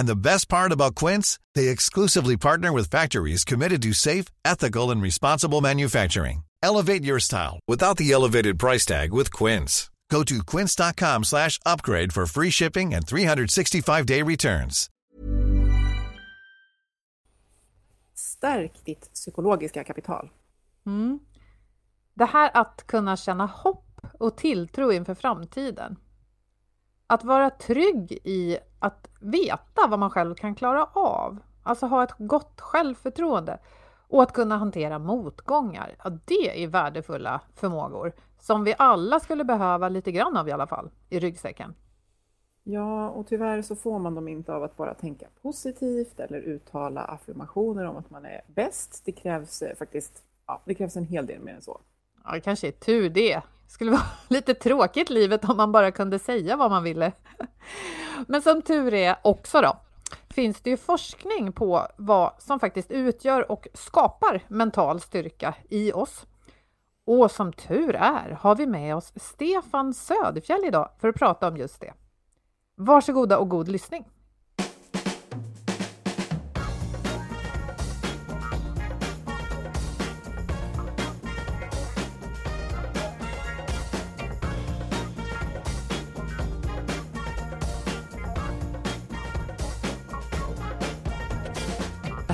And the best part about Quince, they exclusively partner with factories committed to safe, ethical, and responsible manufacturing. Elevate your style without the elevated price tag with Quince. Go to quince.com slash upgrade for free shipping and 365-day returns. Stärk ditt psykologiska kapital. Mm. Det här att kunna känna hopp och tilltro inför framtiden. Att vara trygg i att veta vad man själv kan klara av. Alltså ha ett gott självförtroende och att kunna hantera motgångar. Ja, det är värdefulla förmågor som vi alla skulle behöva lite grann av i alla fall i ryggsäcken. Ja, och tyvärr så får man dem inte av att bara tänka positivt eller uttala affirmationer om att man är bäst. Det krävs eh, faktiskt ja, det krävs en hel del mer än så. Ja, det kanske är tur det. Det skulle vara lite tråkigt livet om man bara kunde säga vad man ville. Men som tur är också då, finns det ju forskning på vad som faktiskt utgör och skapar mental styrka i oss. Och som tur är har vi med oss Stefan Söderfjell idag för att prata om just det. Varsågoda och god lyssning!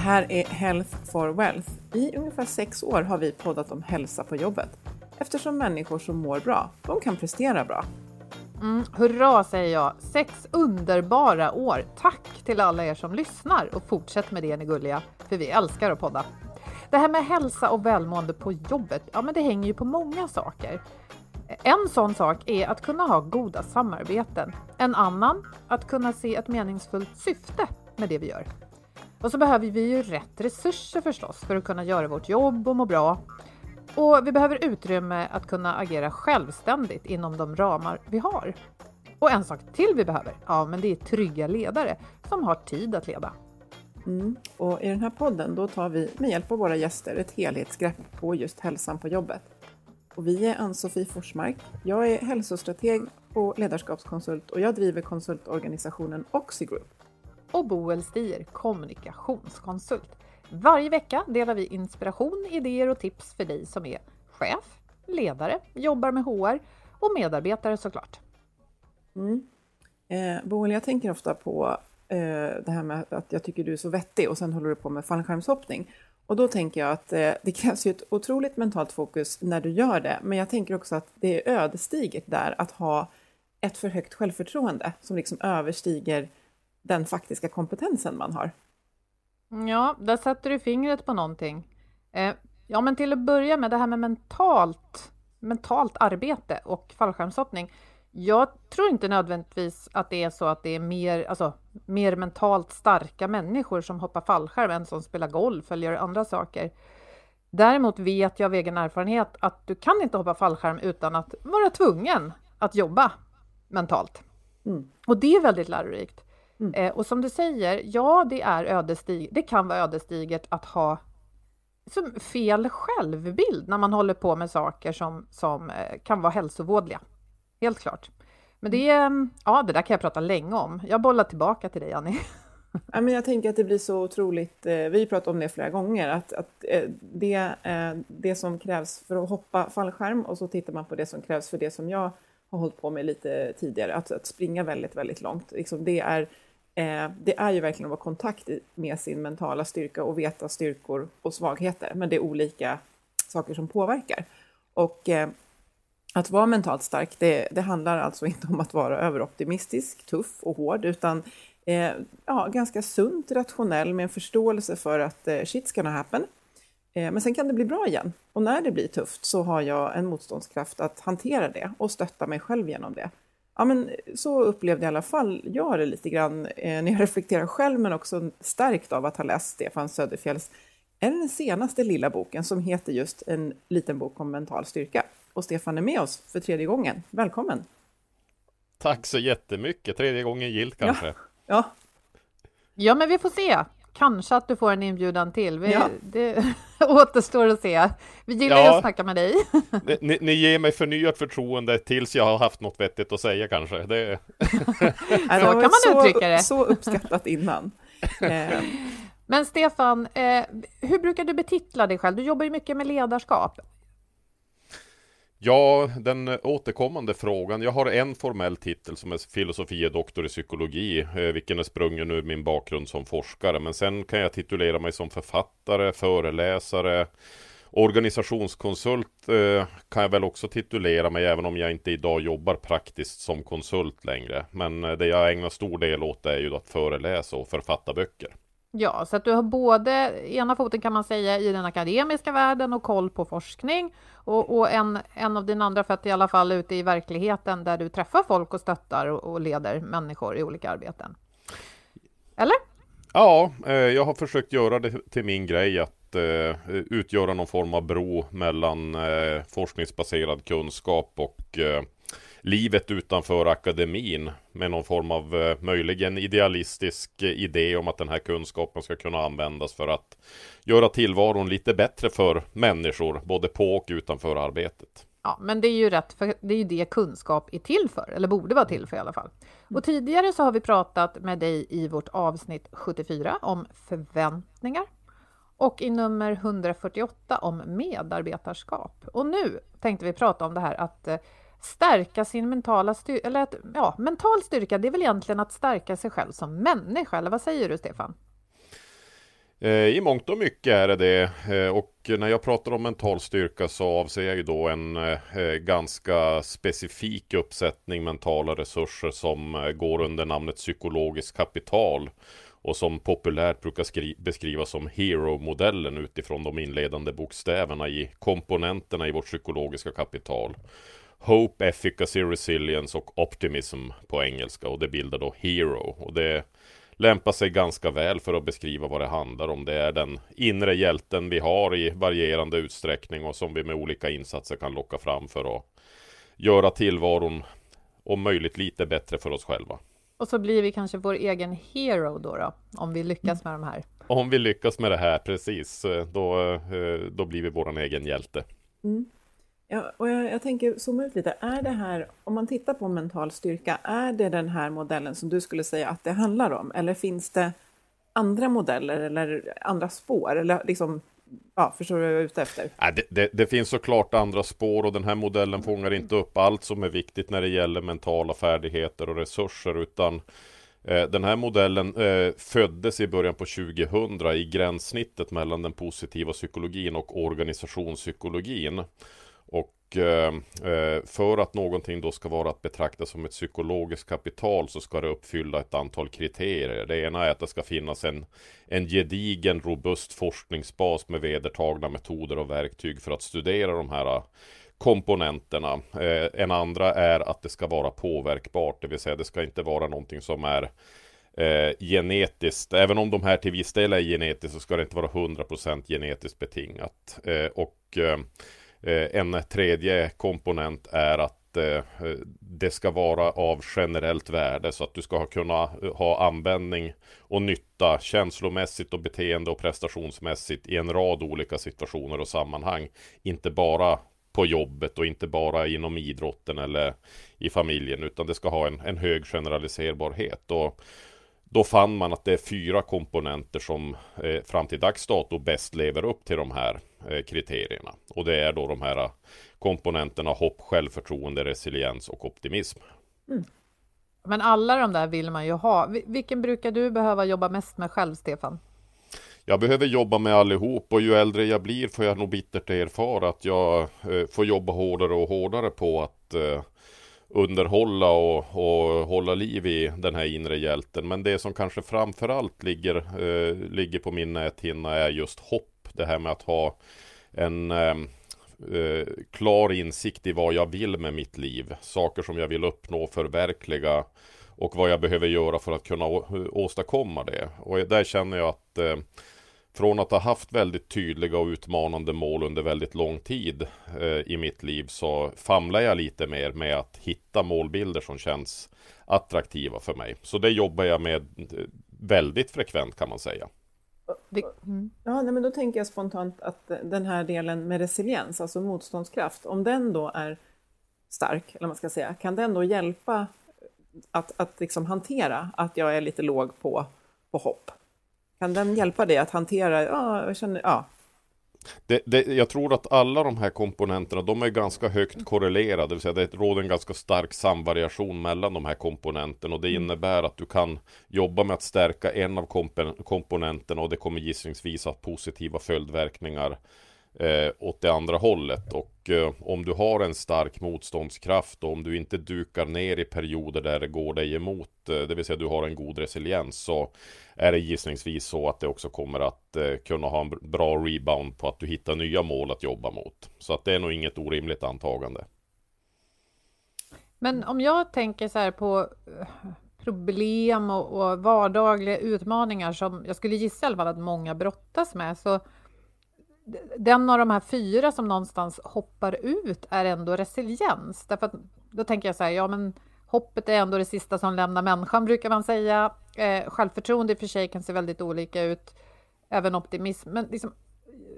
Här är Health for Wealth. I ungefär sex år har vi poddat om hälsa på jobbet. Eftersom människor som mår bra, de kan prestera bra. Mm, hurra säger jag! Sex underbara år! Tack till alla er som lyssnar och fortsätt med det ni gulliga, för vi älskar att podda. Det här med hälsa och välmående på jobbet, ja men det hänger ju på många saker. En sån sak är att kunna ha goda samarbeten. En annan, att kunna se ett meningsfullt syfte med det vi gör. Och så behöver vi ju rätt resurser förstås för att kunna göra vårt jobb och må bra. Och vi behöver utrymme att kunna agera självständigt inom de ramar vi har. Och en sak till vi behöver, ja men det är trygga ledare som har tid att leda. Mm. Och I den här podden då tar vi med hjälp av våra gäster ett helhetsgrepp på just hälsan på jobbet. Och vi är Ann-Sofie Forsmark. Jag är hälsostrateg och ledarskapskonsult och jag driver konsultorganisationen Oxigroup. Och Boel Stier, kommunikationskonsult. Varje vecka delar vi inspiration, idéer och tips för dig som är chef, ledare, jobbar med HR och medarbetare såklart. Mm. Eh, Boel, jag tänker ofta på eh, det här med att jag tycker du är så vettig och sen håller du på med fallskärmshoppning. Och då tänker jag att eh, det krävs ju ett otroligt mentalt fokus när du gör det, men jag tänker också att det är ödesdigert där att ha ett för högt självförtroende som liksom överstiger den faktiska kompetensen man har. Ja, där sätter du fingret på någonting. Eh, ja, men till att börja med det här med mentalt, mentalt arbete och fallskärmshoppning. Jag tror inte nödvändigtvis att det är så att det är mer, alltså, mer mentalt starka människor som hoppar fallskärm än som spelar golf eller gör andra saker. Däremot vet jag av egen erfarenhet att du kan inte hoppa fallskärm utan att vara tvungen att jobba mentalt. Mm. Och det är väldigt lärorikt. Mm. Eh, och som du säger, ja, det är ödesdig det kan vara ödesdigert att ha som fel självbild när man håller på med saker som, som eh, kan vara hälsovådliga. Helt klart. Men det, är, ja, det där kan jag prata länge om. Jag bollar tillbaka till dig, Annie. Ja, men jag tänker att det blir så otroligt, eh, vi har pratat om det flera gånger, att, att eh, det, det som krävs för att hoppa fallskärm och så tittar man på det som krävs för det som jag har hållit på med lite tidigare, att, att springa väldigt, väldigt långt. Liksom det, är, eh, det är ju verkligen att vara i kontakt med sin mentala styrka och veta styrkor och svagheter, men det är olika saker som påverkar. Och eh, att vara mentalt stark, det, det, handlar alltså inte om att vara överoptimistisk, tuff och hård, utan eh, ja, ganska sunt, rationell med en förståelse för att eh, shit's gonna happen. Eh, men sen kan det bli bra igen. Och när det blir tufft så har jag en motståndskraft att hantera det och stötta mig själv genom det. Ja, men så upplevde i alla fall jag det lite grann eh, när jag reflekterar själv, men också stärkt av att ha läst Stefan Söderfjälls är den senaste lilla boken som heter just En liten bok om mental styrka. Och Stefan är med oss för tredje gången. Välkommen! Tack så jättemycket! Tredje gången gilt kanske? Ja, ja. ja men vi får se. Kanske att du får en inbjudan till. Vi, ja. Det återstår att se. Vi gillar ja. att snacka med dig. Ni, ni, ger mig förnyat förtroende tills jag har haft något vettigt att säga kanske. Det... så kan man så, uttrycka det. Så uppskattat innan. Eh, men Stefan, eh, hur brukar du betitla dig själv? Du jobbar ju mycket med ledarskap. Ja, den återkommande frågan. Jag har en formell titel som är filosofie doktor i psykologi, eh, vilken är sprungen ur min bakgrund som forskare. Men sen kan jag titulera mig som författare, föreläsare, organisationskonsult eh, kan jag väl också titulera mig, även om jag inte idag jobbar praktiskt som konsult längre. Men eh, det jag ägnar stor del åt är ju att föreläsa och författa böcker. Ja, så att du har både ena foten kan man säga i den akademiska världen och koll på forskning och, och en, en av dina andra fötter i alla fall ute i verkligheten där du träffar folk och stöttar och, och leder människor i olika arbeten. Eller? Ja, eh, jag har försökt göra det till min grej att eh, utgöra någon form av bro mellan eh, forskningsbaserad kunskap och livet utanför akademin med någon form av eh, möjligen idealistisk eh, idé om att den här kunskapen ska kunna användas för att göra tillvaron lite bättre för människor, både på och utanför arbetet. Ja, men det är ju rätt, för det är ju det kunskap är till för, eller borde vara till för i alla fall. Och tidigare så har vi pratat med dig i vårt avsnitt 74 om förväntningar och i nummer 148 om medarbetarskap. Och nu tänkte vi prata om det här att eh, stärka sin mentala styrka, eller att, ja, mental styrka, det är väl egentligen att stärka sig själv som människa, eller vad säger du Stefan? Eh, I mångt och mycket är det det. Eh, och när jag pratar om mental styrka så avser jag ju då en eh, ganska specifik uppsättning mentala resurser som går under namnet psykologiskt kapital och som populärt brukar beskrivas som Hero-modellen utifrån de inledande bokstäverna i komponenterna i vårt psykologiska kapital. Hope, Efficacy, Resilience och Optimism på engelska och det bildar då Hero. Och det lämpar sig ganska väl för att beskriva vad det handlar om. Det är den inre hjälten vi har i varierande utsträckning och som vi med olika insatser kan locka fram för att göra tillvaron om möjligt lite bättre för oss själva. Och så blir vi kanske vår egen hero då, då om vi lyckas med de här. Om vi lyckas med det här, precis. Då, eh, då blir vi vår egen hjälte. Mm. Ja, och jag, jag, tänker zooma ut lite. Är det här, om man tittar på mental styrka, är det den här modellen som du skulle säga att det handlar om? Eller finns det andra modeller eller andra spår? Eller liksom, ja, förstår du vad jag är ute efter? Ja, det, det, det, finns såklart andra spår och den här modellen fångar inte upp allt som är viktigt när det gäller mentala färdigheter och resurser, utan eh, den här modellen eh, föddes i början på 2000 i gränssnittet mellan den positiva psykologin och organisationspsykologin. Och eh, eh, för att någonting då ska vara att betrakta som ett psykologiskt kapital så ska det uppfylla ett antal kriterier. Det ena är att det ska finnas en, en gedigen, robust forskningsbas med vedertagna metoder och verktyg för att studera de här eh, komponenterna. Eh, en andra är att det ska vara påverkbart, det vill säga det ska inte vara någonting som är eh, genetiskt. Även om de här till viss del är genetiskt så ska det inte vara 100% genetiskt betingat. Eh, och Eh, Eh, en tredje komponent är att eh, det ska vara av generellt värde så att du ska kunna eh, ha användning och nytta känslomässigt och beteende och prestationsmässigt i en rad olika situationer och sammanhang. Inte bara på jobbet och inte bara inom idrotten eller i familjen utan det ska ha en, en hög generaliserbarhet. Och då fann man att det är fyra komponenter som eh, fram till dags dato bäst lever upp till de här kriterierna. Och det är då de här komponenterna hopp, självförtroende, resiliens och optimism. Mm. Men alla de där vill man ju ha. Vilken brukar du behöva jobba mest med själv, Stefan? Jag behöver jobba med allihop och ju äldre jag blir får jag nog bittert erfara att jag eh, får jobba hårdare och hårdare på att eh, underhålla och, och, hålla liv i den här inre hjälten. Men det som kanske framförallt ligger, eh, ligger på min näthinna är just hopp. Det här med att ha en ehm, eh, klar insikt i vad jag vill med mitt liv. Saker som jag vill uppnå, förverkliga och vad jag behöver göra för att kunna åstadkomma det. Och där känner jag att eh, från att ha haft väldigt tydliga och utmanande mål under väldigt lång tid eh, i mitt liv så famlar jag lite mer med att hitta målbilder som känns attraktiva för mig. Så det jobbar jag med eh, väldigt frekvent kan man säga. Mm. Ja, nej, men då tänker jag spontant att den här delen med resiliens, alltså motståndskraft, om den då är stark, eller man ska säga, kan den då hjälpa att, att liksom hantera att jag är lite låg på, på hopp? Kan den hjälpa dig att hantera, ja, jag känner, ja, det, det, jag tror att alla de här komponenterna de är ganska högt korrelerade. Det vill säga det råder en ganska stark samvariation mellan de här komponenterna. Och det mm. innebär att du kan jobba med att stärka en av komponenterna och det kommer gissningsvis ha positiva följdverkningar eh, åt det andra hållet. Och eh, om du har en stark motståndskraft och om du inte dukar ner i perioder där det går dig emot, eh, det vill säga du har en god resiliens, så är det gissningsvis så att det också kommer att eh, kunna ha en bra rebound på att du hittar nya mål att jobba mot. Så att det är nog inget orimligt antagande. Men om jag tänker så här på eh, problem och, och vardagliga utmaningar som jag skulle gissa i alla fall att många brottas med så den av de här fyra som någonstans hoppar ut är ändå resiliens. Därför att då tänker jag så här, ja men hoppet är ändå det sista som lämnar människan brukar man säga. Eh, självförtroende i och för sig kan se väldigt olika ut, även optimism. Men liksom,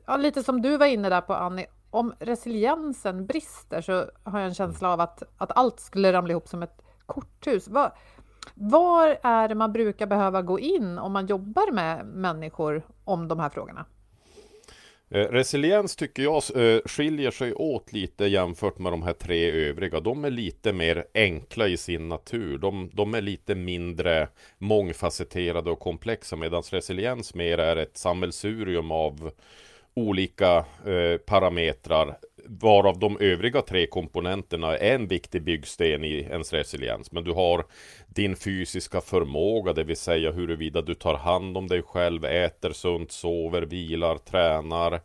ja, lite som du var inne där på Annie, om resiliensen brister så har jag en känsla av att, att allt skulle ramla ihop som ett korthus. Var, var är det man brukar behöva gå in om man jobbar med människor om de här frågorna? Eh, resiliens tycker jag eh, skiljer sig åt lite jämfört med de här tre övriga. De är lite mer enkla i sin natur. De, de är lite mindre mångfacetterade och komplexa medan resiliens mer är ett sammelsurium av olika eh, parametrar varav de övriga tre komponenterna är en viktig byggsten i ens resiliens. Men du har din fysiska förmåga, det vill säga huruvida du tar hand om dig själv, äter sunt, sover, vilar, tränar.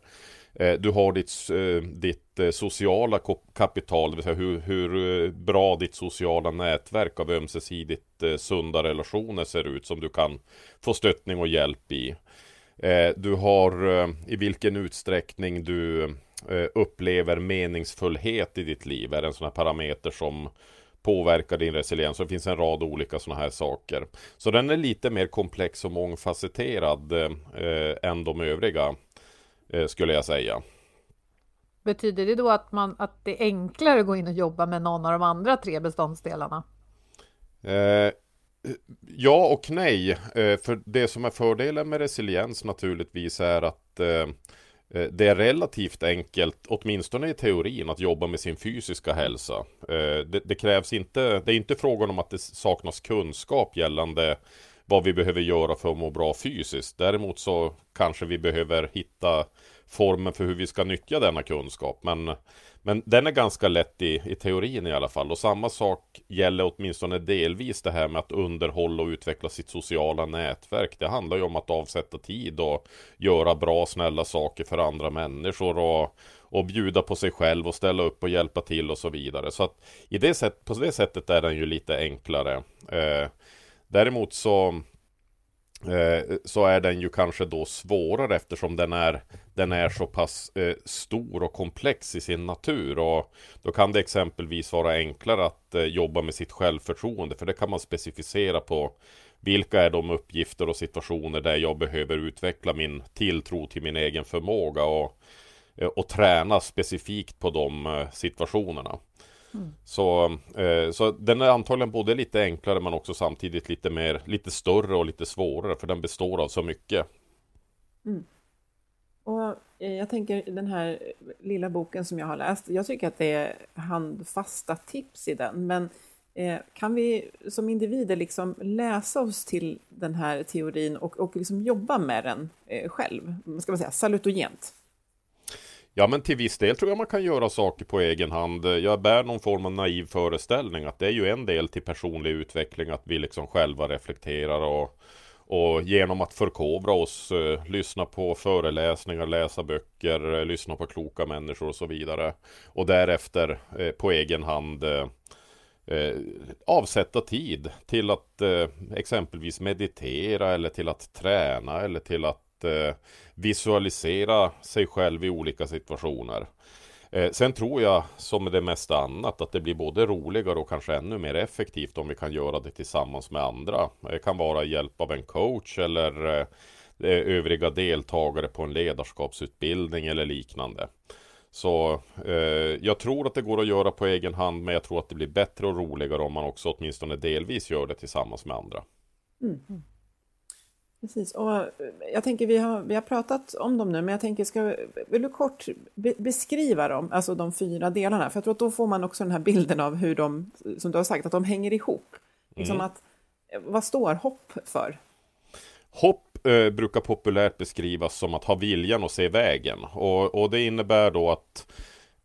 Eh, du har ditt, eh, ditt eh, sociala kapital, det vill säga hur, hur eh, bra ditt sociala nätverk av ömsesidigt eh, sunda relationer ser ut som du kan få stöttning och hjälp i. Du har i vilken utsträckning du upplever meningsfullhet i ditt liv är en sån här parameter som påverkar din resiliens. Det finns en rad olika sådana här saker. Så den är lite mer komplex och mångfacetterad eh, än de övriga eh, skulle jag säga. Betyder det då att, man, att det är enklare att gå in och jobba med någon av de andra tre beståndsdelarna? Eh, ja och nej. Eh, för det som är fördelen med resiliens naturligtvis är att eh, eh, det är relativt enkelt, åtminstone i teorin, att jobba med sin fysiska hälsa. Det, det, krävs inte, det är inte frågan om att det saknas kunskap gällande vad vi behöver göra för att må bra fysiskt. Däremot så kanske vi behöver hitta formen för hur vi ska nyttja denna kunskap. Men, men den är ganska lätt i, i teorin i alla fall. Och samma sak gäller åtminstone delvis det här med att underhålla och utveckla sitt sociala nätverk. Det handlar ju om att avsätta tid och göra bra, snälla saker för andra människor. Och, och bjuda på sig själv och ställa upp och hjälpa till och så vidare. Så att i det sätt, på det sättet är den ju lite enklare. Eh, däremot så Eh, så är den ju kanske då svårare eftersom den är, den är så pass eh, stor och komplex i sin natur. Och då kan det exempelvis vara enklare att eh, jobba med sitt självförtroende för det kan man specificera på vilka är de uppgifter och situationer där jag behöver utveckla min tilltro till min egen förmåga. Och eh, och träna specifikt på de eh, situationerna. Mm. Så, eh, så den är antagligen både lite enklare men också samtidigt lite mer, lite större och lite svårare för den består av så mycket. Mm. Och eh, jag tänker den här lilla boken som jag har läst, jag tycker att det är handfasta tips i den, men Eh, kan vi som individer liksom läsa oss till den här teorin och, och liksom jobba med den eh, själv? Ska man säga salutogent? Ja, men till viss del tror jag man kan göra saker på egen hand. Jag bär någon form av naiv föreställning att det är ju en del till personlig utveckling att vi liksom själva reflekterar och, och genom att förkovra oss, eh, lyssna på föreläsningar, läsa böcker, eh, lyssna på kloka människor och så vidare. Och därefter eh, på egen hand eh, eh, avsätta tid till att eh, exempelvis meditera eller till att träna eller till att eh, visualisera sig själv i olika situationer. Eh, sen tror jag, som med det mesta annat, att det blir både roligare och kanske ännu mer effektivt om vi kan göra det tillsammans med andra. Det kan vara hjälp av en coach eller eh, eh, övriga deltagare på en ledarskapsutbildning eller liknande. Så eh, jag tror att det går att göra på egen hand men jag tror att det blir bättre och roligare om man också åtminstone delvis gör det tillsammans med andra. Mm. Precis, och eh, jag tänker vi har, vi har pratat om dem nu men jag tänker, ska, vill du kort be, beskriva dem, alltså de fyra delarna? För jag tror att då får man också den här bilden av hur de, som du har sagt, att de hänger ihop. Liksom mm. att, eh, vad står hopp för? Hopp eh, brukar populärt beskrivas som att ha viljan att se vägen. Och, och det innebär då att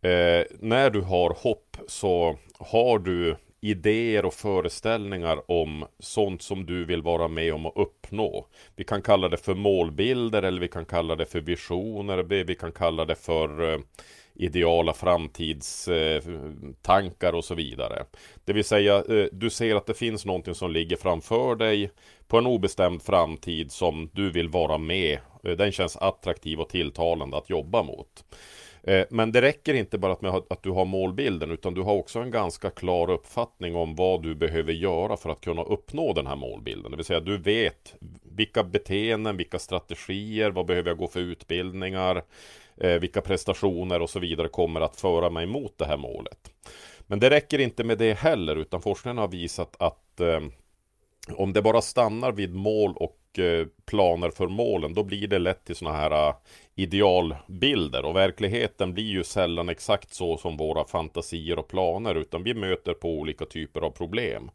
eh, när du har hopp så har du idéer och föreställningar om sånt som du vill vara med om att uppnå. Vi kan kalla det för målbilder eller vi kan kalla det för visioner. Vi kan kalla det för eh, ideala framtidstankar och så vidare. Det vill säga, eh, du ser att det finns någonting som ligger framför dig på en obestämd framtid som du vill vara med. Eh, den känns attraktiv och tilltalande att jobba mot. Eh, men det räcker inte bara med att du har målbilden utan du har också en ganska klar uppfattning om vad du behöver göra för att kunna uppnå den här målbilden. Det vill säga du vet vilka beteenden, vilka strategier, vad behöver jag gå för utbildningar, eh, vilka prestationer och så vidare kommer att föra mig mot det här målet. Men det räcker inte med det heller utan forskningen har visat att eh, om det bara stannar vid mål och och planer för målen, då blir det lätt till sådana här eh, idealbilder. Och verkligheten blir ju sällan exakt så som våra fantasier och planer, utan vi möter på olika typer av problem.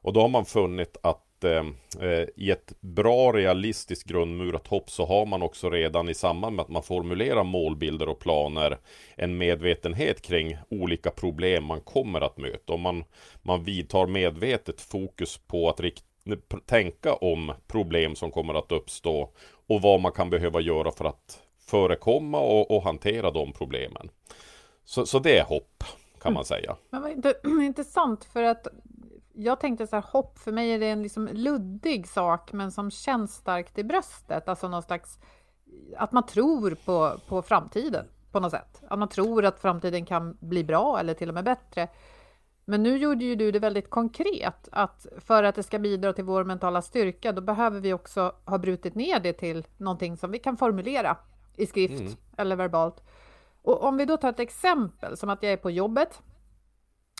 Och då har man funnit att eh, eh i ett bra realistiskt grundmurat hopp så har man också redan i samband med att man formulerar målbilder och planer en medvetenhet kring olika problem man kommer att möta. Och man, man vidtar medvetet fokus på att rikta tänka om problem som kommer att uppstå och vad man kan behöva göra för att förekomma och, och hantera de problemen. Så, så det är hopp kan man säga. Men vad intressant för att jag tänkte så här, hopp för mig är det en liksom luddig sak men som känns starkt i bröstet. Alltså någon slags att man tror på, på framtiden på något sätt. Att man tror att framtiden kan bli bra eller till och med bättre. Men nu gjorde ju du det väldigt konkret att för att det ska bidra till vår mentala styrka, då behöver vi också ha brutit ner det till någonting som vi kan formulera i skrift mm. eller verbalt. Och om vi då tar ett exempel som att jag är på jobbet.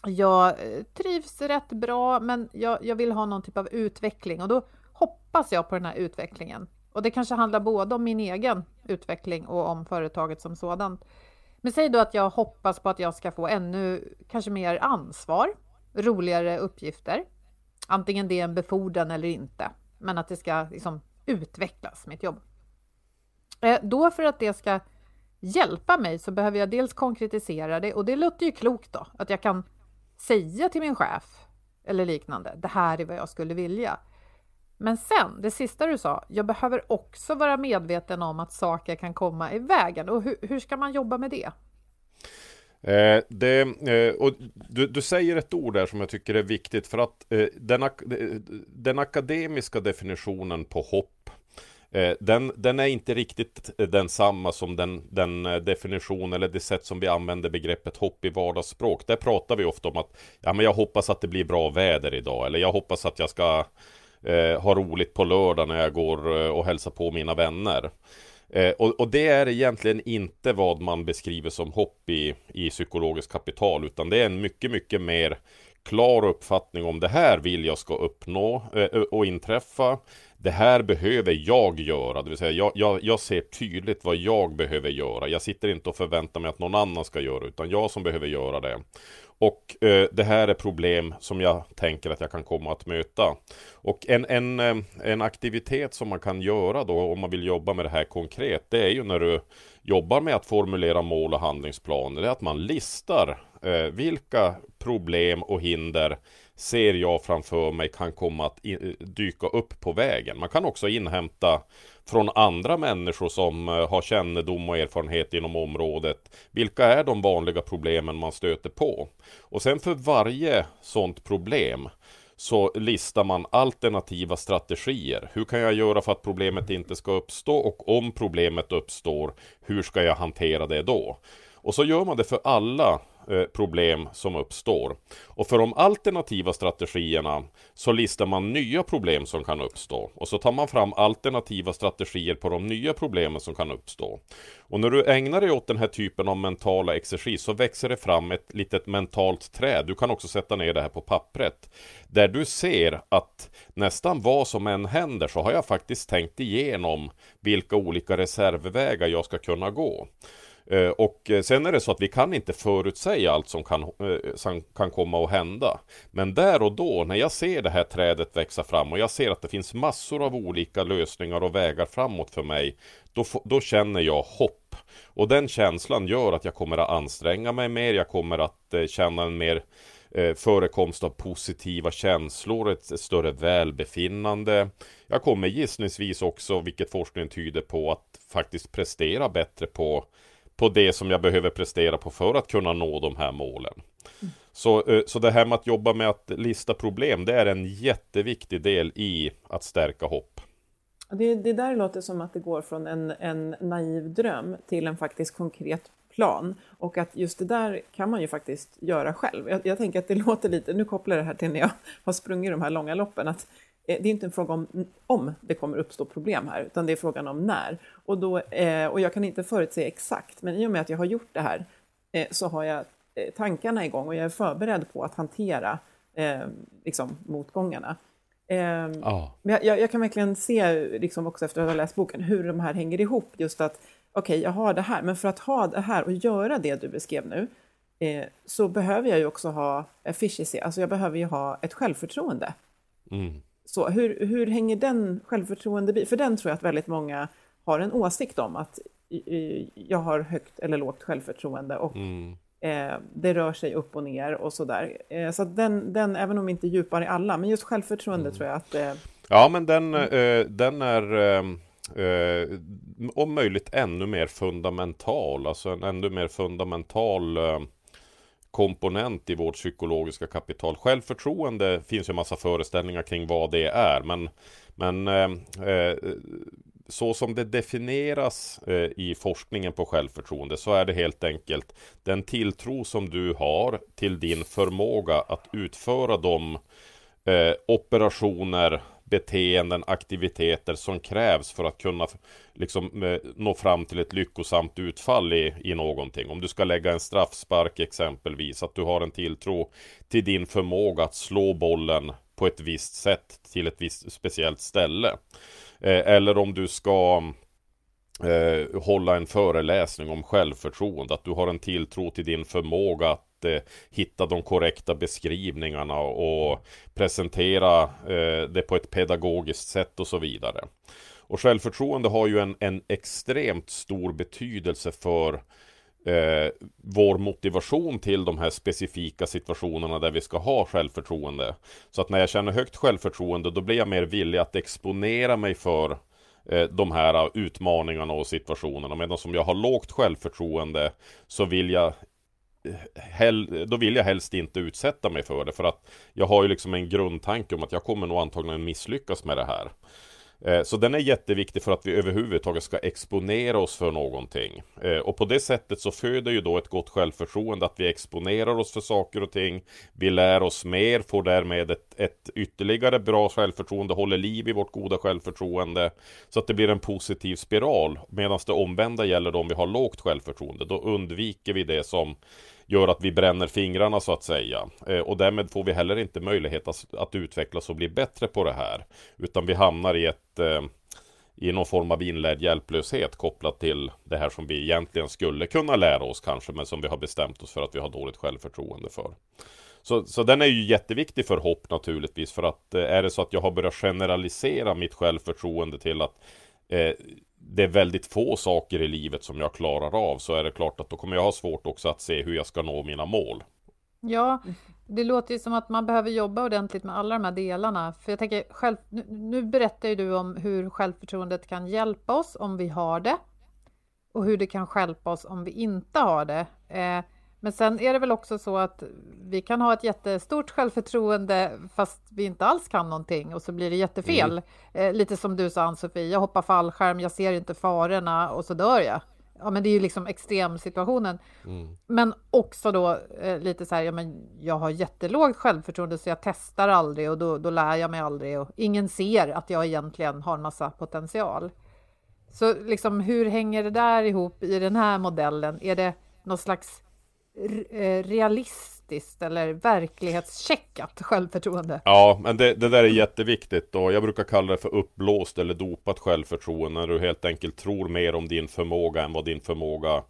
Jag eh, trivs rätt bra, men jag, jag vill ha någon typ av utveckling och då hoppas jag på den här utvecklingen. Och det kanske handlar både om min egen utveckling och om företaget som sådant. Men säg då att jag hoppas på att jag ska få ännu kanske mer ansvar, roligare uppgifter. Antingen det är en befordran eller inte, men att det ska liksom utvecklas, mitt jobb. Eh, då för att det ska hjälpa mig så behöver jag dels konkretisera det och det låter ju klokt då, att jag kan säga till min chef eller liknande, det här är vad jag skulle vilja. Men sen, det sista du sa, jag behöver också vara medveten om att saker kan komma i vägen. Och hur, hur ska man jobba med det? Eh, det eh, och du, du, säger ett ord där som jag tycker är viktigt för att eh, den, ak eh, den, akademiska definitionen på hopp eh, den, den, är inte riktigt densamma som den, den, eh, definition eller det sätt som vi använder begreppet hopp i vardagsspråk. Där pratar vi ofta om att ja, men jag hoppas att det blir bra väder idag eller jag hoppas att jag ska eh, ha roligt på lördag när jag går eh, och hälsar på mina vänner. Eh, och, och, det är egentligen inte vad man beskriver som hopp i, i psykologiskt kapital utan det är en mycket, mycket mer klar uppfattning om det här vill jag ska uppnå eh, och inträffa. Det här behöver jag göra, det vill säga jag, jag, jag, ser tydligt vad jag behöver göra. Jag sitter inte och förväntar mig att någon annan ska göra, utan jag som behöver göra det. Och eh, det här är problem som jag tänker att jag kan komma att möta. Och en, en, eh, en aktivitet som man kan göra då om man vill jobba med det här konkret, det är ju när du jobbar med att formulera mål och handlingsplaner, det är att man listar Eh, vilka problem och hinder ser jag framför mig kan komma att dyka upp på vägen. Man kan också inhämta från andra människor som eh, har kännedom och erfarenhet inom området. Vilka är de vanliga problemen man stöter på? Och sen för varje sådant problem så listar man alternativa strategier. Hur kan jag göra för att problemet inte ska uppstå? Och om problemet uppstår, hur ska jag hantera det då? Och så gör man det för alla Eh, problem som uppstår. Och för de alternativa strategierna så listar man nya problem som kan uppstå. Och så tar man fram alternativa strategier på de nya problemen som kan uppstå. Och när du ägnar dig åt den här typen av mentala exercis så växer det fram ett litet mentalt träd. Du kan också sätta ner det här på pappret. Där du ser att nästan vad som än händer så har jag faktiskt tänkt igenom vilka olika reservvägar jag ska kunna gå. Eh, och eh, sen är det så att vi kan inte förutsäga allt som kan, eh, som kan komma att hända. Men där och då, när jag ser det här trädet växa fram och jag ser att det finns massor av olika lösningar och vägar framåt för mig, då, då känner jag hopp. Och den känslan gör att jag kommer att anstränga mig mer, jag kommer att känna en mer förekomst av positiva känslor, ett större välbefinnande. Jag kommer gissningsvis också, vilket forskningen tyder på, att faktiskt prestera bättre på på det som jag behöver prestera på för att kunna nå de här målen. Mm. Så, eh, så det här med att jobba med att lista problem, det är en jätteviktig del i att stärka hopp. Det, det där låter som att det går från en, en naiv dröm till en faktiskt konkret plan. Och att just det där kan man ju faktiskt göra själv. Jag, jag tänker att det låter lite, nu kopplar jag det här till när jag har sprungit de här långa loppen, att det är inte en fråga om om det kommer uppstå problem här, utan det är frågan om när. Och, då, eh, och jag kan inte förutse exakt, men i och med att jag har gjort det här eh, så har jag tankarna igång och jag är förberedd på att hantera liksom, motgångarna. Oh. Men jag, jag, kan verkligen se, liksom också efter att ha läst boken, hur de här hänger ihop. Just att, okej, okay, jag har det här, men för att ha det här och göra det du beskrev nu, så behöver jag ju också ha efficiency, alltså jag behöver ju ha ett självförtroende. Mm. Så hur, hur hänger den självförtroende... För den tror jag att väldigt många har en åsikt om att jag har högt eller lågt självförtroende och mm. eh, det rör sig upp och ner och sådär. Eh, så den, den, även om inte djupare i alla, men just självförtroende mm. tror jag att... Eh, ja, men den, mm. eh, den är eh, om möjligt ännu mer fundamental, alltså en ännu mer fundamental eh, komponent i vårt psykologiska kapital. Självförtroende finns ju en massa föreställningar kring vad det är, men, men eh, eh, så som det definieras eh, i forskningen på självförtroende så är det helt enkelt den tilltro som du har till din förmåga att utföra de eh, operationer beteenden, aktiviteter som krävs för att kunna liksom, eh, nå fram till ett lyckosamt utfall i, i någonting. Om du ska lägga en straffspark exempelvis, att du har en tilltro till din förmåga att slå bollen på ett visst sätt till ett visst speciellt ställe. Eh, eller om du ska eh, hålla en föreläsning om självförtroende, att du har en tilltro till din förmåga att eh, hitta de korrekta beskrivningarna och presentera eh, det på ett pedagogiskt sätt och så vidare. Och självförtroende har ju en, en extremt stor betydelse för eh, vår motivation till de här specifika situationerna där vi ska ha självförtroende. Så att när jag känner högt självförtroende då blir jag mer villig att exponera mig för eh, de här ah, utmaningarna och situationerna. Medan som jag har lågt självförtroende så vill jag hell, då vill jag helst inte utsätta mig för det för att jag har ju liksom en grundtanke om att jag kommer nog antagligen misslyckas med det här. Eh, så den är jätteviktig för att vi överhuvudtaget ska exponera oss för någonting. Eh, och på det sättet så föder ju då ett gott självförtroende att vi exponerar oss för saker och ting. Vi lär oss mer, får därmed ett, ett ytterligare bra självförtroende, håller liv i vårt goda självförtroende. Så att det blir en positiv spiral. Medan det omvända gäller då om vi har lågt självförtroende. Då undviker vi det som gör att vi bränner fingrarna så att säga. Eh, och därmed får vi heller inte möjlighet att, att utvecklas och bli bättre på det här. Utan vi hamnar i ett eh, i någon form av inlärd hjälplöshet kopplat till det här som vi egentligen skulle kunna lära oss kanske, men som vi har bestämt oss för att vi har dåligt självförtroende för. Så, så den är ju jätteviktig för hopp naturligtvis, för att eh, är det så att jag har börjat generalisera mitt självförtroende till att eh, det är väldigt få saker i livet som jag klarar av så är det klart att då kommer jag ha svårt också att se hur jag ska nå mina mål. Ja, det låter ju som att man behöver jobba ordentligt med alla de här delarna. För jag tänker, själv, nu, nu berättar ju du om hur självförtroendet kan hjälpa oss om vi har det och hur det kan hjälpa oss om vi inte har det. Eh, men sen är det väl också så att vi kan ha ett jättestort självförtroende fast vi inte alls kan någonting och så blir det jättefel. Mm. Eh, lite som du sa Ann-Sofie, jag hoppar fallskärm, jag ser inte farorna och så dör jag. Ja, men det är ju liksom extremsituationen. Mm. Men också då eh, lite så här, ja, men jag har jättelågt självförtroende så jag testar aldrig och då, då lär jag mig aldrig och ingen ser att jag egentligen har en massa potential. Så liksom hur hänger det där ihop i den här modellen? Är det någon slags Eh, realistiskt eller verklighetscheckat självförtroende. Ja, men det, det, där är jätteviktigt och jag brukar kalla det för uppblåst eller dopat självförtroende när du helt enkelt tror mer om din förmåga än vad din förmåga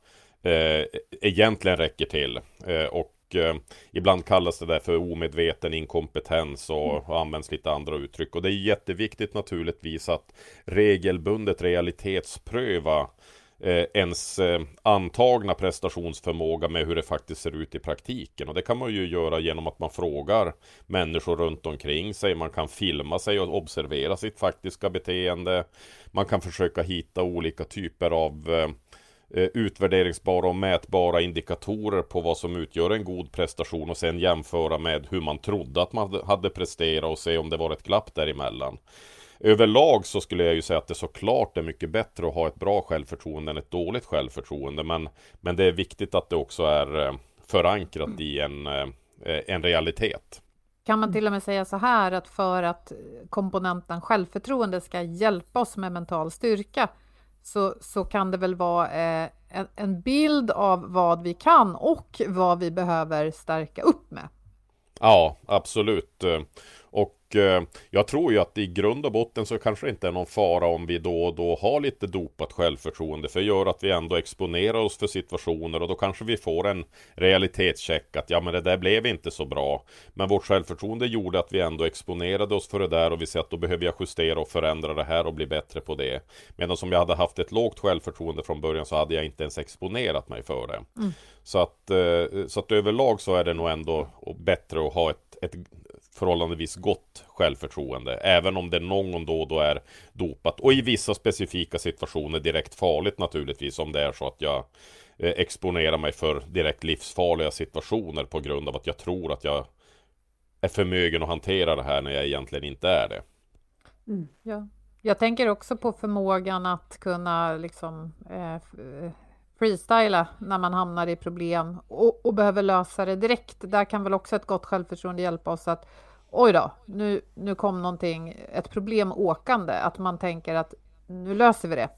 eh, egentligen räcker till. Eh, och eh, ibland kallas det där för omedveten inkompetens och, och används lite andra uttryck. Och det är jätteviktigt naturligtvis att regelbundet realitetspröva eh, ens eh, antagna prestationsförmåga med hur det faktiskt ser ut i praktiken. Och det kan man ju göra genom att man frågar människor runt omkring sig. Man kan filma sig och observera sitt faktiska beteende. Man kan försöka hitta olika typer av eh, eh utvärderingsbara och mätbara indikatorer på vad som utgör en god prestation och sen jämföra med hur man trodde att man hade presterat och se om det var ett glapp däremellan. Överlag så skulle jag ju säga att det såklart är mycket bättre att ha ett bra självförtroende än ett dåligt självförtroende. Men, men det är viktigt att det också är eh, förankrat i en, eh, en realitet. Kan man till och med säga så här att för att komponenten självförtroende ska hjälpa oss med mental styrka så, så kan det väl vara eh, en, en bild av vad vi kan och vad vi behöver stärka upp med? Ja, absolut. Och eh, jag tror ju att i grund och botten så kanske det inte är någon fara om vi då och då har lite dopat självförtroende. För det gör att vi ändå exponerar oss för situationer och då kanske vi får en realitetscheck att ja men det där blev inte så bra. Men vårt självförtroende gjorde att vi ändå exponerade oss för det där och vi ser att då behöver jag justera och förändra det här och bli bättre på det. Medan om jag hade haft ett lågt självförtroende från början så hade jag inte ens exponerat mig för det. Mm. Så, att, eh, så att överlag så är det nog ändå bättre att ha ett, ett förhållandevis gott självförtroende. Även om det någon gång då och då är dopat. Och i vissa specifika situationer direkt farligt naturligtvis. Om det är så att jag eh, exponerar mig för direkt livsfarliga situationer på grund av att jag tror att jag är förmögen att hantera det här när jag egentligen inte är det. Mm, ja. Jag tänker också på förmågan att kunna liksom eh, eh freestyla när man hamnar i problem och, och, behöver lösa det direkt. Där kan väl också ett gott självförtroende hjälpa oss att oj då, nu, nu kom någonting, ett problem åkande, att man tänker att nu löser vi det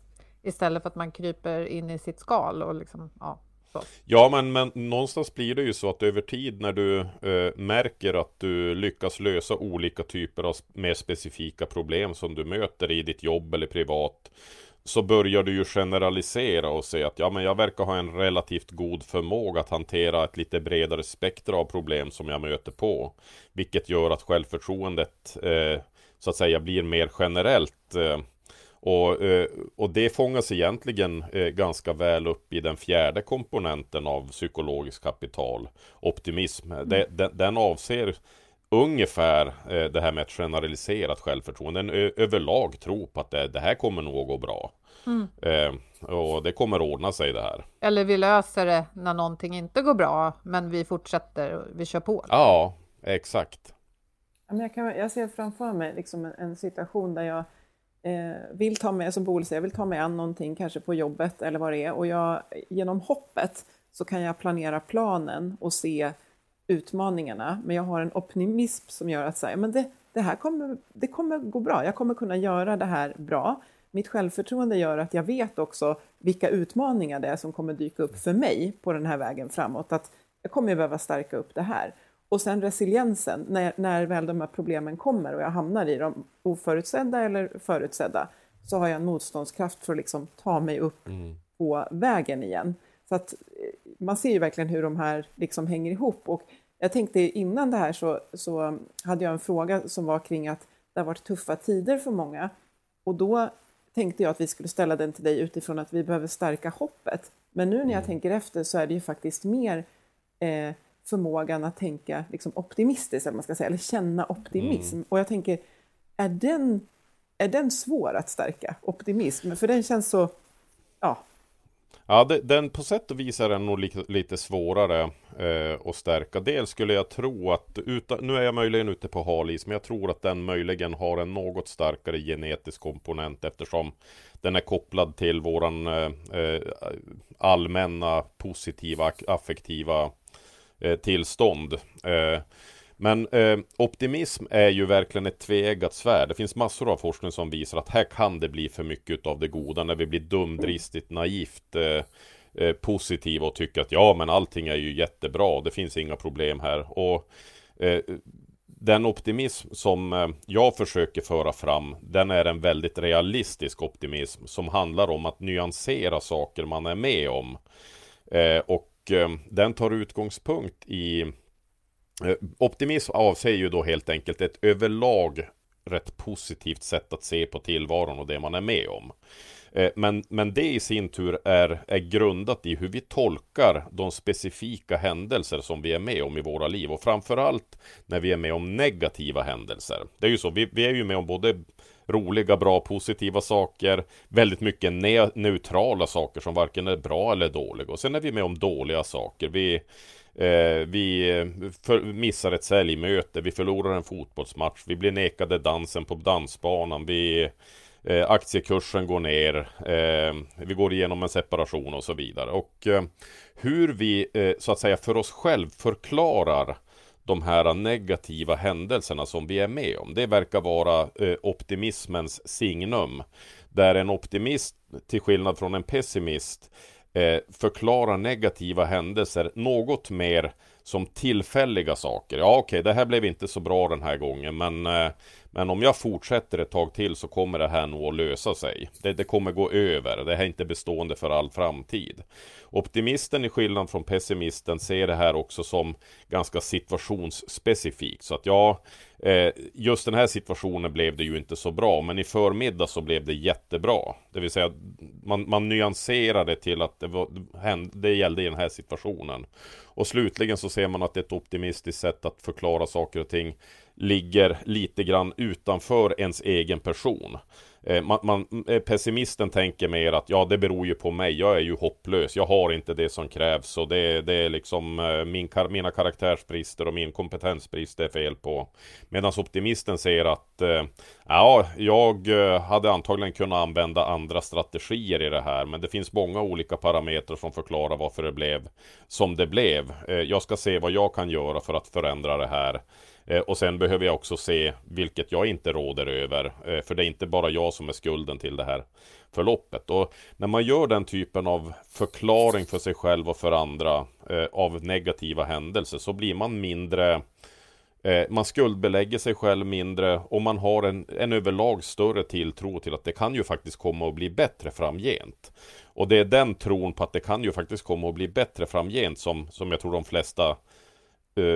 istället för att man kryper in i sitt skal och liksom, ja. Så. Ja, men, men någonstans blir det ju så att över tid när du eh, märker att du lyckas lösa olika typer av mer specifika problem som du möter i ditt jobb eller privat så börjar du ju generalisera och säga att ja, men jag verkar ha en relativt god förmåga att hantera ett lite bredare spektra av problem som jag möter på. Vilket gör att självförtroendet eh, så att säga blir mer generellt. Eh, och, eh, och det fångas egentligen eh, ganska väl upp i den fjärde komponenten av psykologiskt kapital, optimism. Mm. Det, den, den avser ungefär eh, det här med ett generaliserat självförtroende. En överlag tro på att det, det, här kommer nog att gå bra. Mm. Eh, och det kommer ordna sig det här. Eller vi löser det när någonting inte går bra, men vi fortsätter, vi kör på. Ja, exakt. Jag, kan, jag ser framför mig liksom en, en situation där jag eh, vill ta med, som Boel säger, vill ta mig an någonting kanske på jobbet eller vad det är och jag, genom hoppet så kan jag planera planen och se utmaningarna, men jag har en optimism som gör att säga, men det, det här kommer, det kommer gå bra, jag kommer kunna göra det här bra. Mitt självförtroende gör att jag vet också vilka utmaningar det är som kommer dyka upp för mig på den här vägen framåt, att jag kommer behöva stärka upp det här. Och sen resiliensen, när, när väl de här problemen kommer och jag hamnar i dem, oförutsedda eller förutsedda, så har jag en motståndskraft för att liksom ta mig upp mm. på vägen igen. Så att eh, man ser ju verkligen hur de här liksom hänger ihop. Och jag tänkte innan det här så, så hade jag en fråga som var kring att det har varit tuffa tider för många. Och då tänkte jag att vi skulle ställa den till dig utifrån att vi behöver stärka hoppet. Men nu när jag mm. tänker efter så är det ju faktiskt mer eh, förmågan att tänka liksom optimistiskt, eller, man ska säga, eller känna optimism. Mm. Och jag tänker, är den, är den svår att stärka, optimism? För den känns så, ja, Ja, det, den på sätt och vis är den nog lite, lite svårare eh, att stärka. Dels skulle jag tro att, utan, nu är jag möjligen ute på halis, men jag tror att den möjligen har en något starkare genetisk komponent eftersom den är kopplad till våran eh, eh allmänna positiva affektiva eh, tillstånd. Eh, men eh, optimism är ju verkligen ett tveeggat svärd. Det finns massor av forskning som visar att här kan det bli för mycket av det goda när vi blir dumdristigt naivt eh, eh, positiva och tycker att ja men allting är ju jättebra. Det finns inga problem här. Och eh, den optimism som eh, jag försöker föra fram Den är en väldigt realistisk optimism Som handlar om att nyansera saker man är med om eh, Och eh, den tar utgångspunkt i Eh, optimism avser ju då helt enkelt ett överlag rätt positivt sätt att se på tillvaron och det man är med om. Eh, men, men det i sin tur är, är grundat i hur vi tolkar de specifika händelser som vi är med om i våra liv och framförallt när vi är med om negativa händelser. Det är ju så, vi, vi är ju med om både roliga, bra, positiva saker, väldigt mycket ne neutrala saker som varken är bra eller dåliga och sen är vi med om dåliga saker. Vi Eh, vi eh, för, missar ett säljmöte, vi förlorar en fotbollsmatch, vi blir nekade dansen på dansbanan, vi, eh, aktiekursen går ner, eh, vi går igenom en separation och så vidare. Och eh, hur vi eh, så att säga för oss själv förklarar de här negativa händelserna som vi är med om. Det verkar vara eh, optimismens signum. Där en optimist, till skillnad från en pessimist, Eh, förklara negativa händelser något mer som tillfälliga saker. Ja, okej, okay, det här blev inte så bra den här gången, men, eh, men om jag fortsätter ett tag till så kommer det här nog att lösa sig. Det, det kommer gå över. Det här är inte bestående för all framtid. Optimisten i skillnad från pessimisten ser det här också som ganska situationsspecifikt. Så att ja, eh, just den här situationen blev det ju inte så bra, men i förmiddag så blev det jättebra. Det vill säga man, man nyanserade till att det, var, det gällde i den här situationen. Och slutligen så ser man att det är ett optimistiskt sätt att förklara saker och ting ligger lite grann utanför ens egen person. Eh, man, man, eh, pessimisten tänker mer att ja, det beror ju på mig. Jag är ju hopplös. Jag har inte det som krävs och det, det är liksom eh, min, mina karaktärsbrister och min kompetensbrist det är fel på. Medan optimisten säger att ja, jag hade antagligen kunnat använda andra strategier i det här. Men det finns många olika parametrar som förklarar varför det blev som det blev. Jag ska se vad jag kan göra för att förändra det här. Eh, och sen behöver jag också se, vilket jag inte råder över, eh, för det är inte bara jag som är skulden till det här förloppet. Och när man gör den typen av förklaring för sig själv och för andra eh, av negativa händelser så blir man mindre man skuldbelägger sig själv mindre och man har en, en överlag större tilltro till att det kan ju faktiskt komma att bli bättre framgent. Och det är den tron på att det kan ju faktiskt komma att bli bättre framgent som, som jag tror de flesta Eh,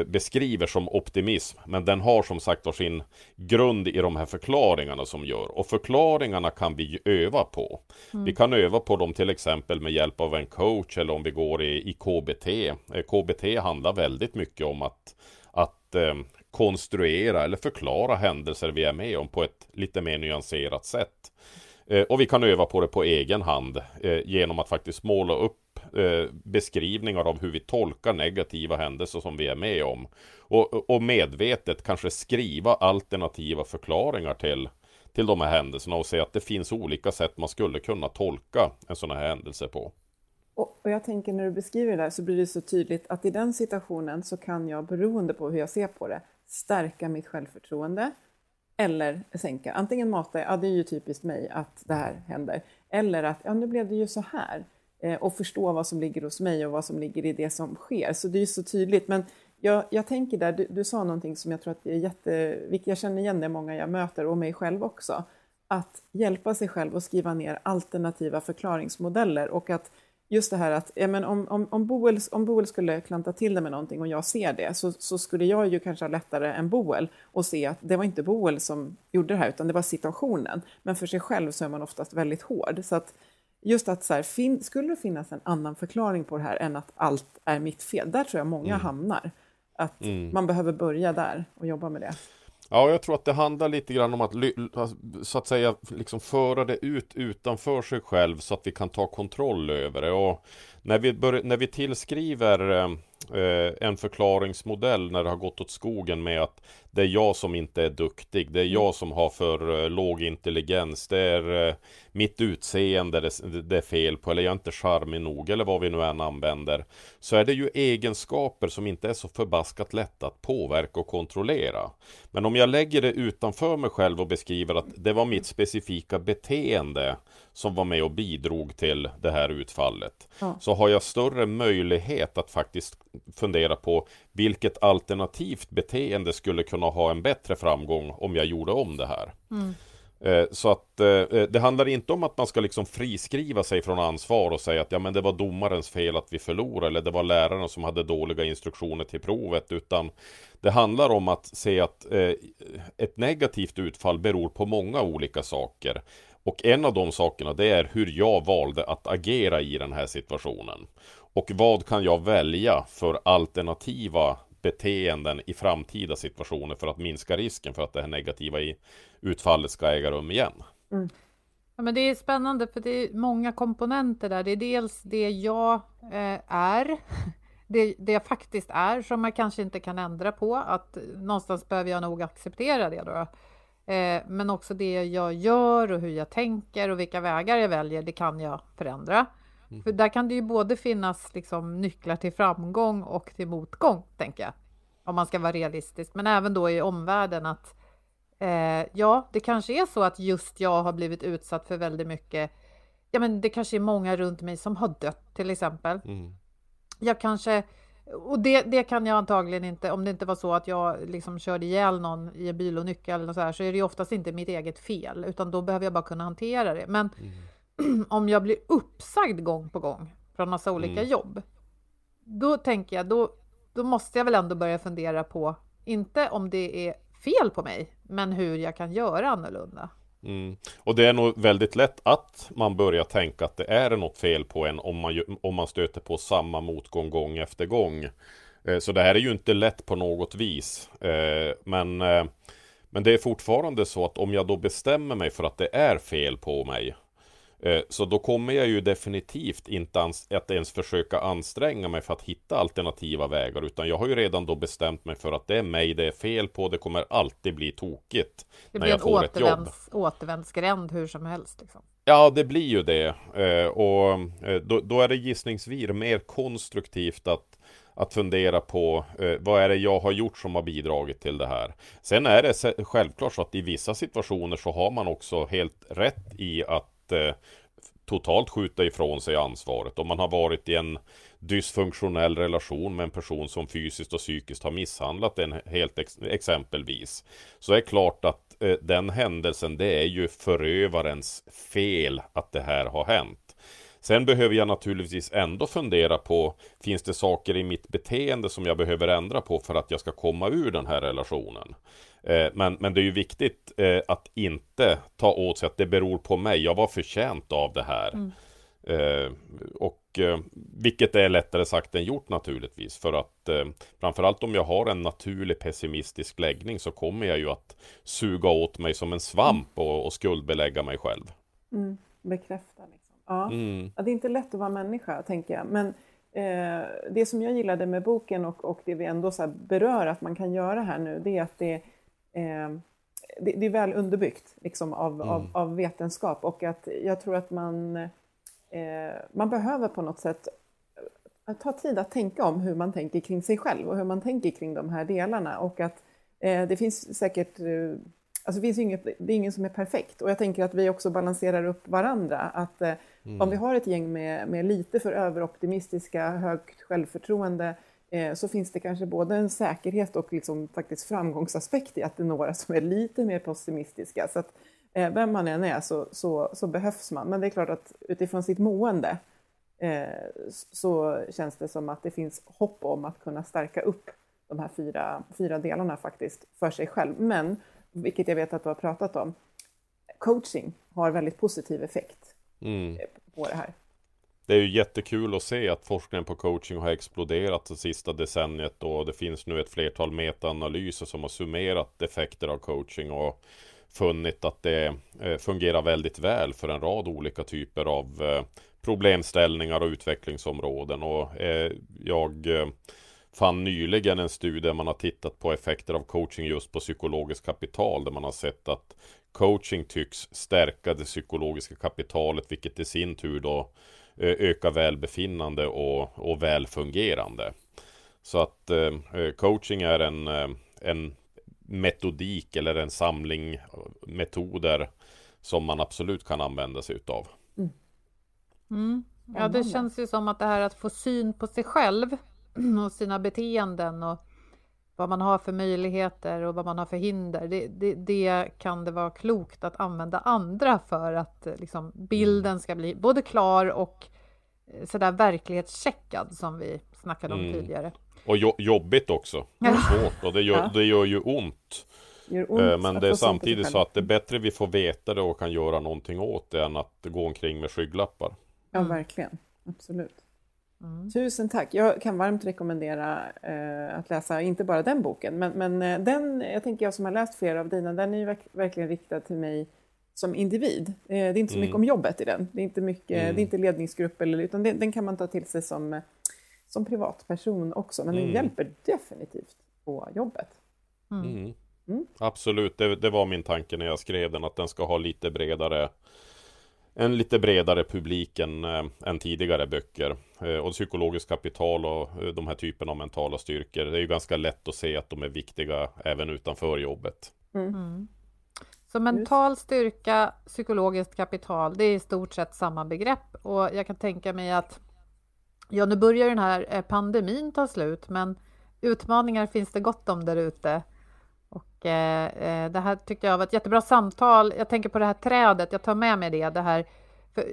beskriver som optimism. Men den har som sagt sin grund i de här förklaringarna som gör. Och förklaringarna kan vi öva på. Mm. Vi kan öva på dem till exempel med hjälp av en coach eller om vi går i, i KBT. Eh, KBT handlar väldigt mycket om att, att eh, konstruera eller förklara händelser vi är med om på ett lite mer nyanserat sätt. Eh, och vi kan öva på det på egen hand eh, genom att faktiskt måla upp eh, beskrivningar av hur vi tolkar negativa händelser som vi är med om. Och, och medvetet kanske skriva alternativa förklaringar till, till de här händelserna och se att det finns olika sätt man skulle kunna tolka en sån här händelse på. Och, och jag tänker när du beskriver det där så blir det så tydligt att i den situationen så kan jag beroende på hur jag ser på det stärka mitt självförtroende eller sänka. Antingen mata, ja det är ju typiskt mig att det här händer, eller att ja nu blev det ju så här Eh, och förstå vad som ligger hos mig och vad som ligger i det som sker. Så det är ju så tydligt. Men jag, jag tänker där, du, du, sa någonting som jag tror att är jätteviktigt, jag känner igen det många jag möter och mig själv också, att hjälpa sig själv och skriva ner alternativa förklaringsmodeller och att just det här att ja, men om, om, om, Boel, om Boel skulle klanta till det med någonting och jag ser det så, så skulle jag ju kanske ha lättare än Boel och se att det var inte Boel som gjorde det här utan det var situationen. Men för sig själv så är man oftast väldigt hård. Så att just att så här, skulle det finnas en annan förklaring på det här än att allt är mitt fel? Där tror jag många mm. hamnar. Att mm. man behöver börja där och jobba med det. Ja, jag tror att det handlar lite grann om att så att säga liksom föra det ut utanför sig själv så att vi kan ta kontroll över det. Och när vi, bör, när vi tillskriver eh, en förklaringsmodell när det har gått åt skogen med att det är jag som inte är duktig, det är jag som har för eh, låg intelligens, det är eh, mitt utseende det, det, är fel på, eller jag är inte charmig nog, eller vad vi nu än använder. Så är det ju egenskaper som inte är så förbaskat lätta att påverka och kontrollera. Men om jag lägger det utanför mig själv och beskriver att det var mitt specifika beteende som var med och bidrog till det här utfallet. Ja. Så har jag större möjlighet att faktiskt fundera på vilket alternativt beteende skulle kunna ha en bättre framgång om jag gjorde om det här. Mm. Eh, så att eh, eh, det handlar inte om att man ska liksom friskriva sig från ansvar och säga att ja men det var domarens fel att vi förlorade eller det var läraren som hade dåliga instruktioner till provet utan det handlar om att se att ett negativt utfall beror på många olika saker. Och en av de sakerna det är hur jag valde att agera i den här situationen. Och vad kan jag välja för alternativa beteenden i framtida situationer för att minska risken för att det här negativa i utfallet ska äga rum igen. Mm. Ja, men det är spännande för det är många komponenter där. Det är dels det jag eh, är, det, det jag faktiskt är som man kanske inte kan ändra på. Att någonstans behöver jag nog acceptera det då. Eh, men också det jag gör och hur jag tänker och vilka vägar jag väljer, det kan jag förändra. Mm. För där kan det ju både finnas liksom nycklar till framgång och till motgång, tänker jag. Om man ska vara realistisk, men även då i omvärlden att eh, ja, det kanske är så att just jag har blivit utsatt för väldigt mycket. Ja, men det kanske är många runt mig som har dött till exempel. Mm. Jag kanske och det, det kan jag antagligen inte, om det inte var så att jag liksom körde ihjäl någon i en bilolycka eller så här, så är det ju oftast inte mitt eget fel, utan då behöver jag bara kunna hantera det. Men mm. om jag blir uppsagd gång på gång från massa olika mm. jobb, då tänker jag, då, då måste jag väl ändå börja fundera på, inte om det är fel på mig, men hur jag kan göra annorlunda. Mm. Och det är nog väldigt lätt att man börjar tänka att det är något fel på en om man, om man stöter på samma motgång gång efter gång. Eh, så det här är ju inte lätt på något vis. Eh, men, eh, men det är fortfarande så att om jag då bestämmer mig för att det är fel på mig så då kommer jag ju definitivt inte att ens försöka anstränga mig för att hitta alternativa vägar utan jag har ju redan då bestämt mig för att det är mig det är fel på. Det kommer alltid bli tokigt. Det blir en återvänds, återvändsgränd hur som helst. Liksom. Ja, det blir ju det. Eh, och eh, då, då är det gissningsvis mer konstruktivt att att fundera på eh, vad är det jag har gjort som har bidragit till det här. Sen är det självklart så att i vissa situationer så har man också helt rätt i att eh, totalt skjuta ifrån sig ansvaret. Om man har varit i en dysfunktionell relation med en person som fysiskt och psykiskt har misshandlat en helt ex exempelvis. Så är det klart att eh, den händelsen det är ju förövarens fel att det här har hänt. Sen behöver jag naturligtvis ändå fundera på Finns det saker i mitt beteende som jag behöver ändra på för att jag ska komma ur den här relationen? Eh, men, men det är ju viktigt eh, att inte ta åt sig att det beror på mig. Jag var förtjänt av det här. Mm. Eh, och vilket är lättare sagt än gjort naturligtvis. För att framförallt om jag har en naturlig pessimistisk läggning så kommer jag ju att suga åt mig som en svamp och, och skuldbelägga mig själv. Mm. Bekräfta liksom. Ja. Mm. ja. Det är inte lätt att vara människa tänker jag. Men eh, det som jag gillade med boken och, och det vi ändå så berör att man kan göra här nu det är att det Eh, det, det är väl underbyggt liksom, av, mm. av, av, vetenskap och att jag tror att man, eh, man behöver på något sätt att ta tid att tänka om hur man tänker kring sig själv och hur man tänker kring de här delarna och att eh, det finns säkert eh, Alltså det, finns inget, det är ingen som är perfekt och jag tänker att vi också balanserar upp varandra. Att eh, mm. om vi har ett gäng med, med lite för överoptimistiska, högt självförtroende eh, så finns det kanske både en säkerhet och liksom faktiskt framgångsaspekt i att det är några som är lite mer pessimistiska. Så att, eh, vem man än är så, så, så, behövs man. Men det är klart att utifrån sitt mående eh, så känns det som att det finns hopp om att kunna stärka upp de här fyra, fyra delarna faktiskt för sig själv. Men vilket jag vet att du har pratat om, coaching har väldigt positiv effekt mm. på det här. Det är ju jättekul att se att forskningen på coaching har exploderat det sista decenniet och det finns nu ett flertal metaanalyser som har summerat effekter av coaching och funnit att det eh, fungerar väldigt väl för en rad olika typer av eh, problemställningar och utvecklingsområden. Och eh, jag fann nyligen en studie där man har tittat på effekter av coaching just på psykologiskt kapital där man har sett att coaching tycks stärka det psykologiska kapitalet vilket i sin tur då eh, ökar välbefinnande och, och välfungerande. Så att eh, coaching är en, eh, en metodik eller en samling metoder som man absolut kan använda sig utav. Mm. Mm. Ja, det känns ju som att det här att få syn på sig själv och sina beteenden och vad man har för möjligheter och vad man har för hinder. Det, det, det kan det vara klokt att använda andra för att liksom, bilden ska bli både klar och eh, sådär verklighetscheckad som vi snackade om mm. tidigare. Och jo jobbigt också. Och svårt och det gör, ja. det gör ju ont. Gör ont eh, Men det är samtidigt så att det är bättre vi får veta det och kan göra någonting åt det än att gå omkring med skygglappar. Ja, verkligen. Absolut. Mm. Tusen tack. Jag kan varmt rekommendera eh, att läsa, inte bara den boken, men, men eh, den, jag tänker jag som har läst flera av dina, den är ju verk, verkligen riktad till mig som individ. Eh, det är inte så mycket mm. om jobbet i den. Det är inte, mycket, mm. det är inte ledningsgrupp, eller, utan det, den kan man ta till sig som, som privatperson också, men den mm. hjälper definitivt på jobbet. Mm. Absolut, det, det, var min tanke när jag skrev den, att den ska ha lite bredare en lite bredare publik än, äh, än tidigare böcker. Äh, och psykologiskt kapital och äh, de här typerna av mentala styrkor. Det är ju ganska lätt att se att de är viktiga även utanför jobbet. Mm. mm. Så mental styrka, psykologiskt kapital, det är i stort sett samma begrepp. Och jag kan tänka mig att ja, nu börjar den här pandemin ta slut, men utmaningar finns det gott om där ute. Och eh, eh, det här tyckte jag var ett jättebra samtal. Jag tänker på det här trädet, jag tar med mig det. det här,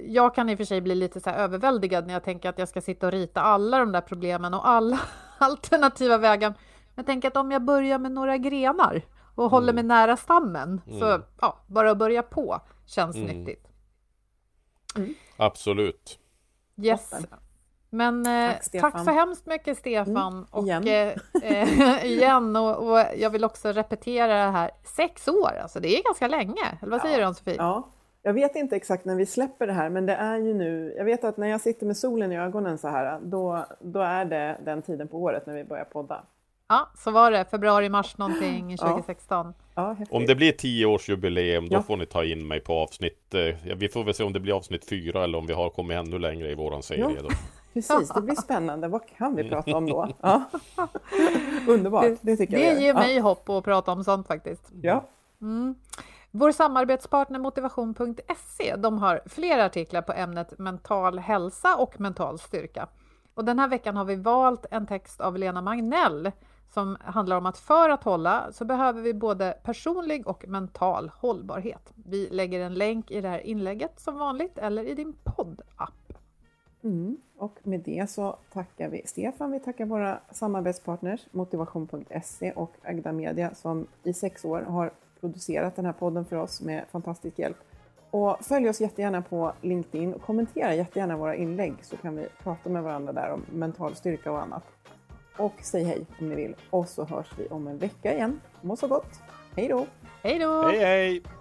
jag kan i och för sig bli lite så överväldigad när jag tänker att jag ska sitta och rita alla de där problemen och alla alternativa vägar. Jag tänker att om jag börjar med några grenar och mm. håller mig nära stammen, mm. så ja, bara att börja på känns mm. nyttigt. Mm. Absolut. Yes. Men eh, tack, tack, så hemskt mycket Stefan. Mm, och, igen. Eh, igen och, och, jag vill också repetera det här. Sex år, alltså det är ganska länge. Eller vad säger du Ann-Sofie? Ja, jag vet inte exakt när vi släpper det här, men det är ju nu. Jag vet att när jag sitter med solen i ögonen så här, då, då är det den tiden på året när vi börjar podda. Ja, så var det. Februari, mars någonting 2016. Ja. Ja, om det blir tioårsjubileum, då ja. får ni ta in mig på avsnitt. Eh, vi får väl se om det blir avsnitt fyra eller om vi har kommit ännu längre i våran serie. Då. Precis, det blir spännande. Vad kan vi prata om då? Ja. Underbart, det tycker det jag. Det ger mig ja. hopp att prata om sånt faktiskt. Ja. Mm. Vår samarbetspartner motivation.se de har flera artiklar på ämnet mental hälsa och mental styrka. Och den här veckan har vi valt en text av Lena Magnell som handlar om att för att hålla så behöver vi både personlig och mental hållbarhet. Vi lägger en länk i det här inlägget som vanligt eller i din poddapp. Mm. Och med det så tackar vi Stefan, vi tackar våra samarbetspartners Motivation.se och Agda Media som i sex år har producerat den här podden för oss med fantastisk hjälp. Och följ oss jättegärna på LinkedIn och kommentera jättegärna våra inlägg så kan vi prata med varandra där om mental styrka och annat. Och säg hej om ni vill och så hörs vi om en vecka igen. Må så gott! Hej då! Hej då! Hej hej!